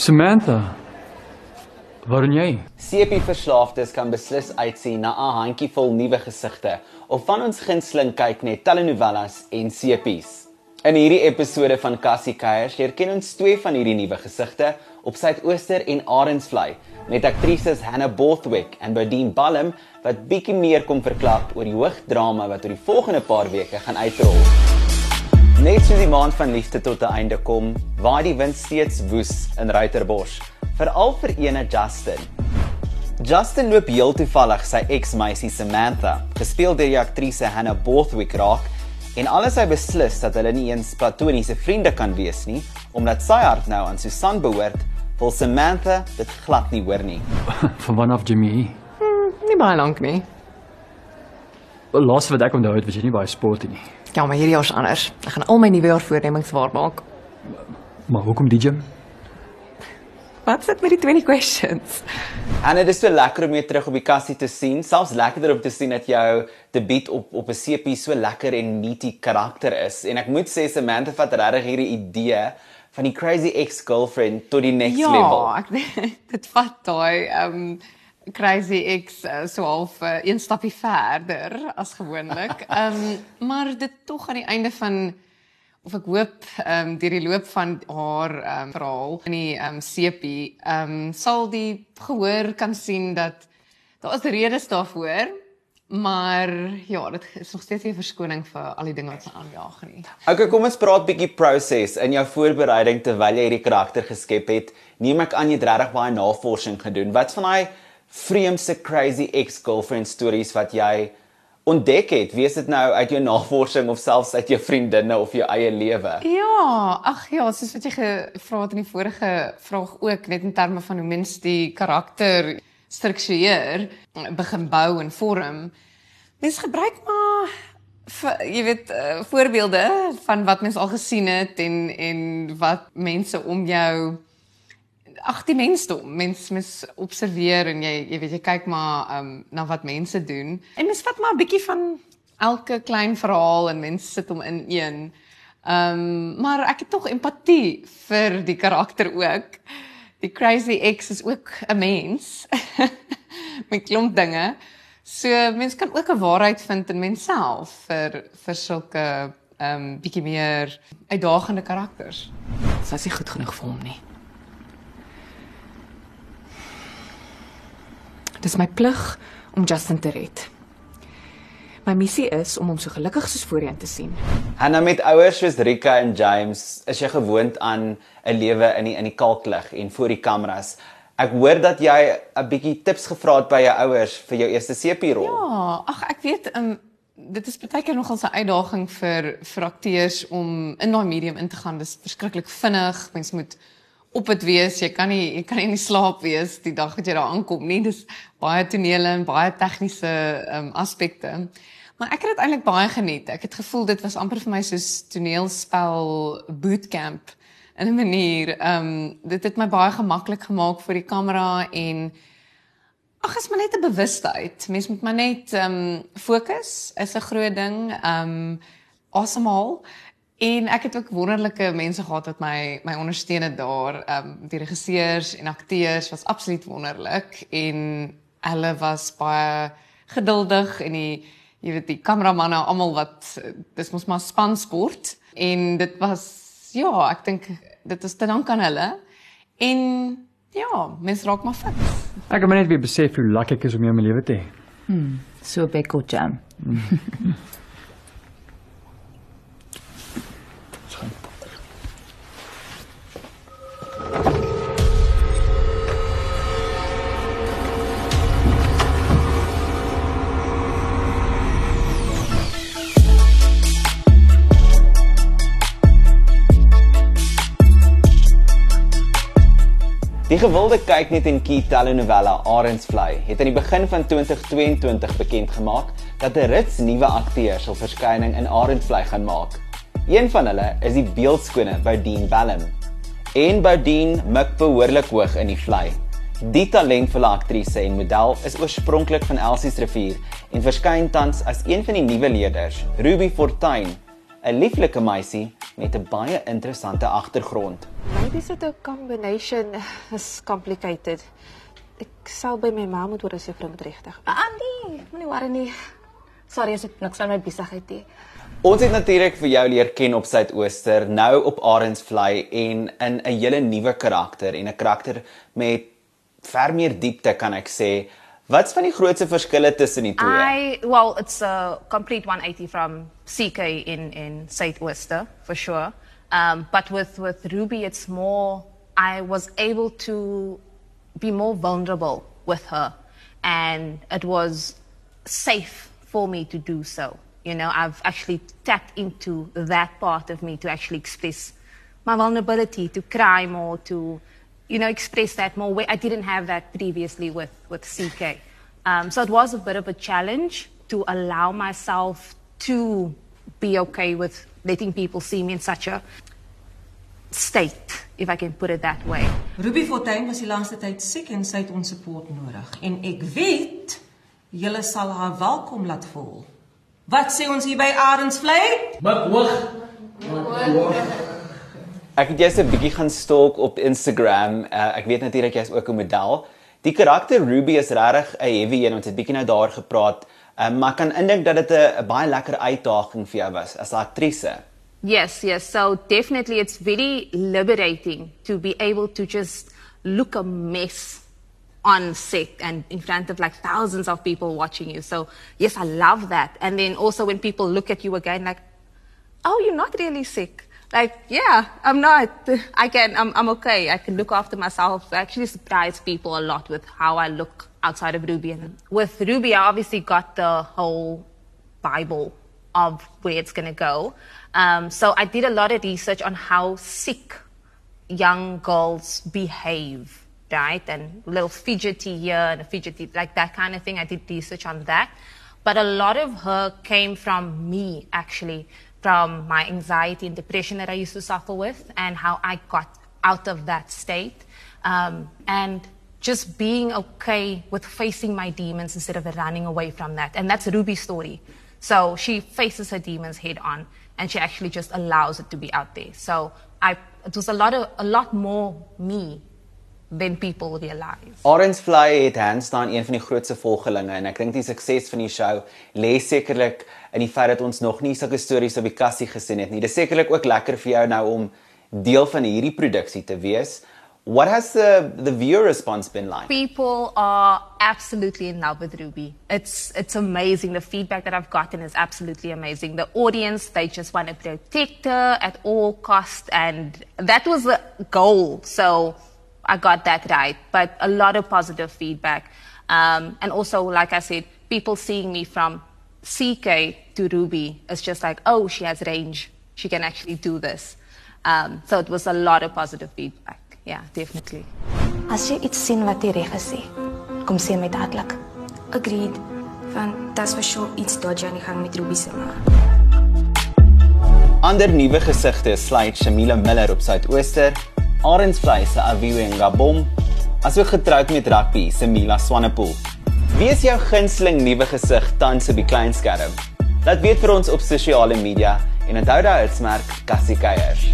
Samantha. Waar doen jy? CP-verslaafdes kan beslis uitsien na 'n handjievol nuwe gesigte of van ons gunsteling kyk net telenovelas en CP's. In hierdie episode van Cassie Keiers leer ken ons twee van hierdie nuwe gesigte op Suidooster en Arendsvlei met aktrises Hannah Bothwick en Berdine Ballum wat bietjie meer kom verklap oor die hoogdrama wat oor die volgende paar weke gaan uitrol. Net so die maand van liefde tot 'n einde kom, waai die wind steeds woes in Ruiterbos veral vir ene Justin. Justin loop heel toevallig sy ex-meisie Samantha, gespeel deur die aktrise Hannah Bothwick raak en alles hy beslis dat hulle nie eens platoniese vriende kan wees nie, omdat sy hart nou aan Susan behoort, wil Samantha dit glad nie hoor nie. Van wanneer af Jimmy? Hmm, nie baie lank nie. Wel laas wat ek onthou het, was jy nie baie sporty nie. Ja, maar hierdie jaar is anders. Ek gaan al my nuwe jaar voornemings waarmaak. Maar hoekom die gym? Wat sit met die 20 questions? En dit is so lekker om jou terug op die kassie te sien. Selfs lekkerder om te sien dat jou debuut op op 'n CP so lekker en meaty karakter is. En ek moet sê Samantha vat regtig hierdie idee van die crazy ex-girlfriend tot die next ja, level. Ja, dit vat daai um crazy ex uh, so half uh, een stapie verder as gewoonlik. Um maar dit tog aan die einde van of ek hoop ehm um, deur die loop van haar ehm um, verhaal in die ehm um, CP ehm um, sal die gehoor kan sien dat daar is redes daarvoor maar ja dit is nog steeds 'n verskoning vir al die dinge wat sy aanjaag nie. Okay, kom ons praat bietjie proses in jou voorbereiding terwyl jy hierdie karakter geskep het. Neem ek aan jy het regtig baie navorsing gedoen. Wat van daai vreemdste crazy ex-girlfriend stories wat jy ontdek het, wees dit nou uit jou navorsing of selfs uit jou vriendinne of jou eie lewe? Ja, ag ja, soos wat jy gevra het in die vorige vraag ook net in terme van hoe mens die karakter struktureer, begin bou en vorm. Mens gebruik maar jy weet uh, voorbeelde van wat mens al gesien het en en wat mense om jou ag die mensdom mens mens observeer en jy jy weet jy kyk maar um, na wat mense doen en mens vat maar 'n bietjie van elke klein verhaal en mens sit hom in een ehm um, maar ek het tog empatie vir die karakter ook die crazy ex is ook 'n mens met klomp dinge so mens kan ook 'n waarheid vind in menself vir vir sulke ehm um, bietjie meer uitdagende karakters. Is nie goed genoeg vir hom nie. Dis my plig om Justin te red. My missie is om hom so gelukkig soos voorheen te sien. En nou met ouers soos Rika en James, is jy gewoond aan 'n lewe in die in die kalklig en voor die kameras. Ek hoor dat jy 'n bietjie tips gevra het by jou ouers vir jou eerste CP-rol. Ja, ag ek weet, um, dit is baie keer nogal 'n uitdaging vir vir akteurs om in daai medium in te gaan. Dis verskriklik vinnig. Mens moet op dit wees. Jy kan nie jy kan nie in slaap wees die dag wat jy daar aankom nie. Dis baie tonele en baie tegniese um, aspekte. Maar ek het dit eintlik baie geniet. Ek het gevoel dit was amper vir my soos toneelspel bootcamp in 'n manier. Ehm um, dit het my baie gemaklik gemaak vir die kamera en ag, is maar net 'n bewustheid. Mens moet maar net ehm um, fokus is 'n groot ding. Ehm um, asemhaal. Awesome En ek het ook wonderlike mense gehad wat my my ondersteun het daar. Ehm um, die regisseurs en akteurs was absoluut wonderlik en hulle was baie geduldig en die jy weet die kameramanne almal wat dis mos maar spansport en dit was ja, ek dink dit is te dank aan hulle. En ja, mens raak maar fit. Ek het net weer besef hoe lekker ek is om jou in my lewe te hê. Hmm, so bekkel jam. Die gewilde kyk net en key telenovela Arendsvlei het aan die begin van 2022 bekend gemaak dat 'n rits nuwe akteurs sal verskyning in Arendsvlei gaan maak. Een van hulle is die beeldskone Boudine Ballum. En Boudine mik behoorlik hoog in die vlei. Die talentvolle aktrise en model is oorspronklik van Elsie's Rivier en verskyn tans as een van die nuwe leerders, Ruby Fortuin, 'n lieflike meisie met 'n baie interessante agtergrond. Ruby se te combination is complicated. Ek sal by my ma moet oor as juffrou moet regtig. Ah nee, moenie worry nie. Sorry as ek niks aan my besigheid nie. Ons het natuurlik vir jou leer ken op Suidooster, nou op Arendsvlei en in 'n hele nuwe karakter en 'n karakter met ver meer diepte kan ek sê. Wat's van die grootste verskille tussen die twee? I well, it's a complete 180 from CK in in Saint Oyster for sure. Um, but with with Ruby, it's more. I was able to be more vulnerable with her, and it was safe for me to do so. You know, I've actually tapped into that part of me to actually express my vulnerability, to cry more, to you know, express that more. I didn't have that previously with, with CK. Um, so it was a bit of a challenge to allow myself to be okay with letting people see me in such a state, if I can put it that way. Ruby Fortuin was die laaste tyd siek en sy het ons support nodig. En ek weet julle sal haar welkom laat voel. Wat sê ons hier by Arendsvlei? Ek het jous 'n bietjie gaan stalk op Instagram. Uh, ek weet natuurlik jy's ook 'n model. Die karakter Ruby is regtig 'n heavy een. Ons het bietjie nou daar gepraat. Um, maar ek kan indink dat dit 'n baie lekker uitdaging vir jou was as aktrise. Yes, yes. So definitely it's very liberating to be able to just look a mess on set and in front of like thousands of people watching you. So yes, I love that. And then also when people look at you again like, oh, you're not really sick. Like, yeah, I'm not. I can, I'm, I'm okay. I can look after myself. I actually surprise people a lot with how I look outside of Ruby. And with Ruby, I obviously got the whole Bible of where it's going to go. Um, so I did a lot of research on how sick young girls behave, right? And little fidgety here and fidgety, like that kind of thing. I did research on that. But a lot of her came from me, actually, from my anxiety and depression that I used to suffer with and how I got out of that state. Um, and just being okay with facing my demons instead of running away from that. And that's Ruby's story. So she faces her demons head on and she actually just allows it to be out there. So I, it was a lot of, a lot more me than people realize. Arendsvlei het hands down een van die grootste volgelinge en ek dink die sukses van die show lê sekerlik in die feit dat ons nog nie sulke stories op die kassie gesien het nie. Dis sekerlik ook lekker vir jou nou om deel van hierdie produksie te wees. What has the the viewer response been like? People are absolutely in love with Ruby. It's it's amazing. The feedback that I've gotten is absolutely amazing. The audience, they just want to protect her at all cost and that was the goal. So I got that right. But a lot of positive feedback. Um, and also, like I said, people seeing me from CK to Ruby is just like, oh, she has range. She can actually do this. Um, so it was a lot of positive feedback. Yeah, definitely. As jy iets sien wat jy reg gesê, kom sê my dadelik. Agreed. Want dit is vir sure iets dodgy aan die gang met Ruby se ma. Ander nuwe gesigte sluit Shamila Miller op Suidooster, Arendsvlei se Aviwe Ngabom, asook getroud met rugby se Mila Swanepoel. Wie is jou gunsteling nuwe gesig tans op die klein skerm? Laat weet vir ons op sosiale media en onthou daai hitsmerk Cassie Keiers.